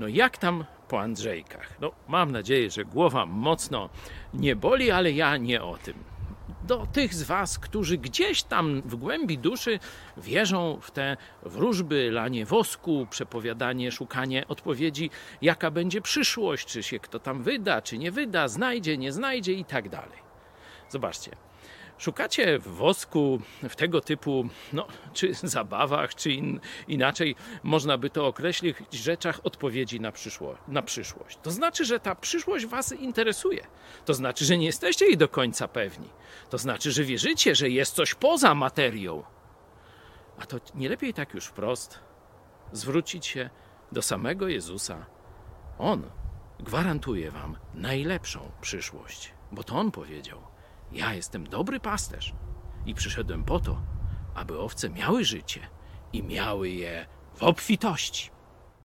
No jak tam po Andrzejkach? No mam nadzieję, że głowa mocno nie boli, ale ja nie o tym. Do tych z Was, którzy gdzieś tam w głębi duszy wierzą w te wróżby, lanie wosku, przepowiadanie, szukanie odpowiedzi, jaka będzie przyszłość, czy się kto tam wyda, czy nie wyda, znajdzie, nie znajdzie i tak dalej. Zobaczcie, Szukacie wosku, w tego typu, no, czy zabawach, czy in, inaczej można by to określić, rzeczach odpowiedzi na, przyszło, na przyszłość. To znaczy, że ta przyszłość Was interesuje. To znaczy, że nie jesteście jej do końca pewni. To znaczy, że wierzycie, że jest coś poza materią. A to nie lepiej tak już wprost zwrócić się do samego Jezusa. On gwarantuje Wam najlepszą przyszłość, bo to On powiedział. Ja jestem dobry pasterz i przyszedłem po to, aby owce miały życie i miały je w obfitości.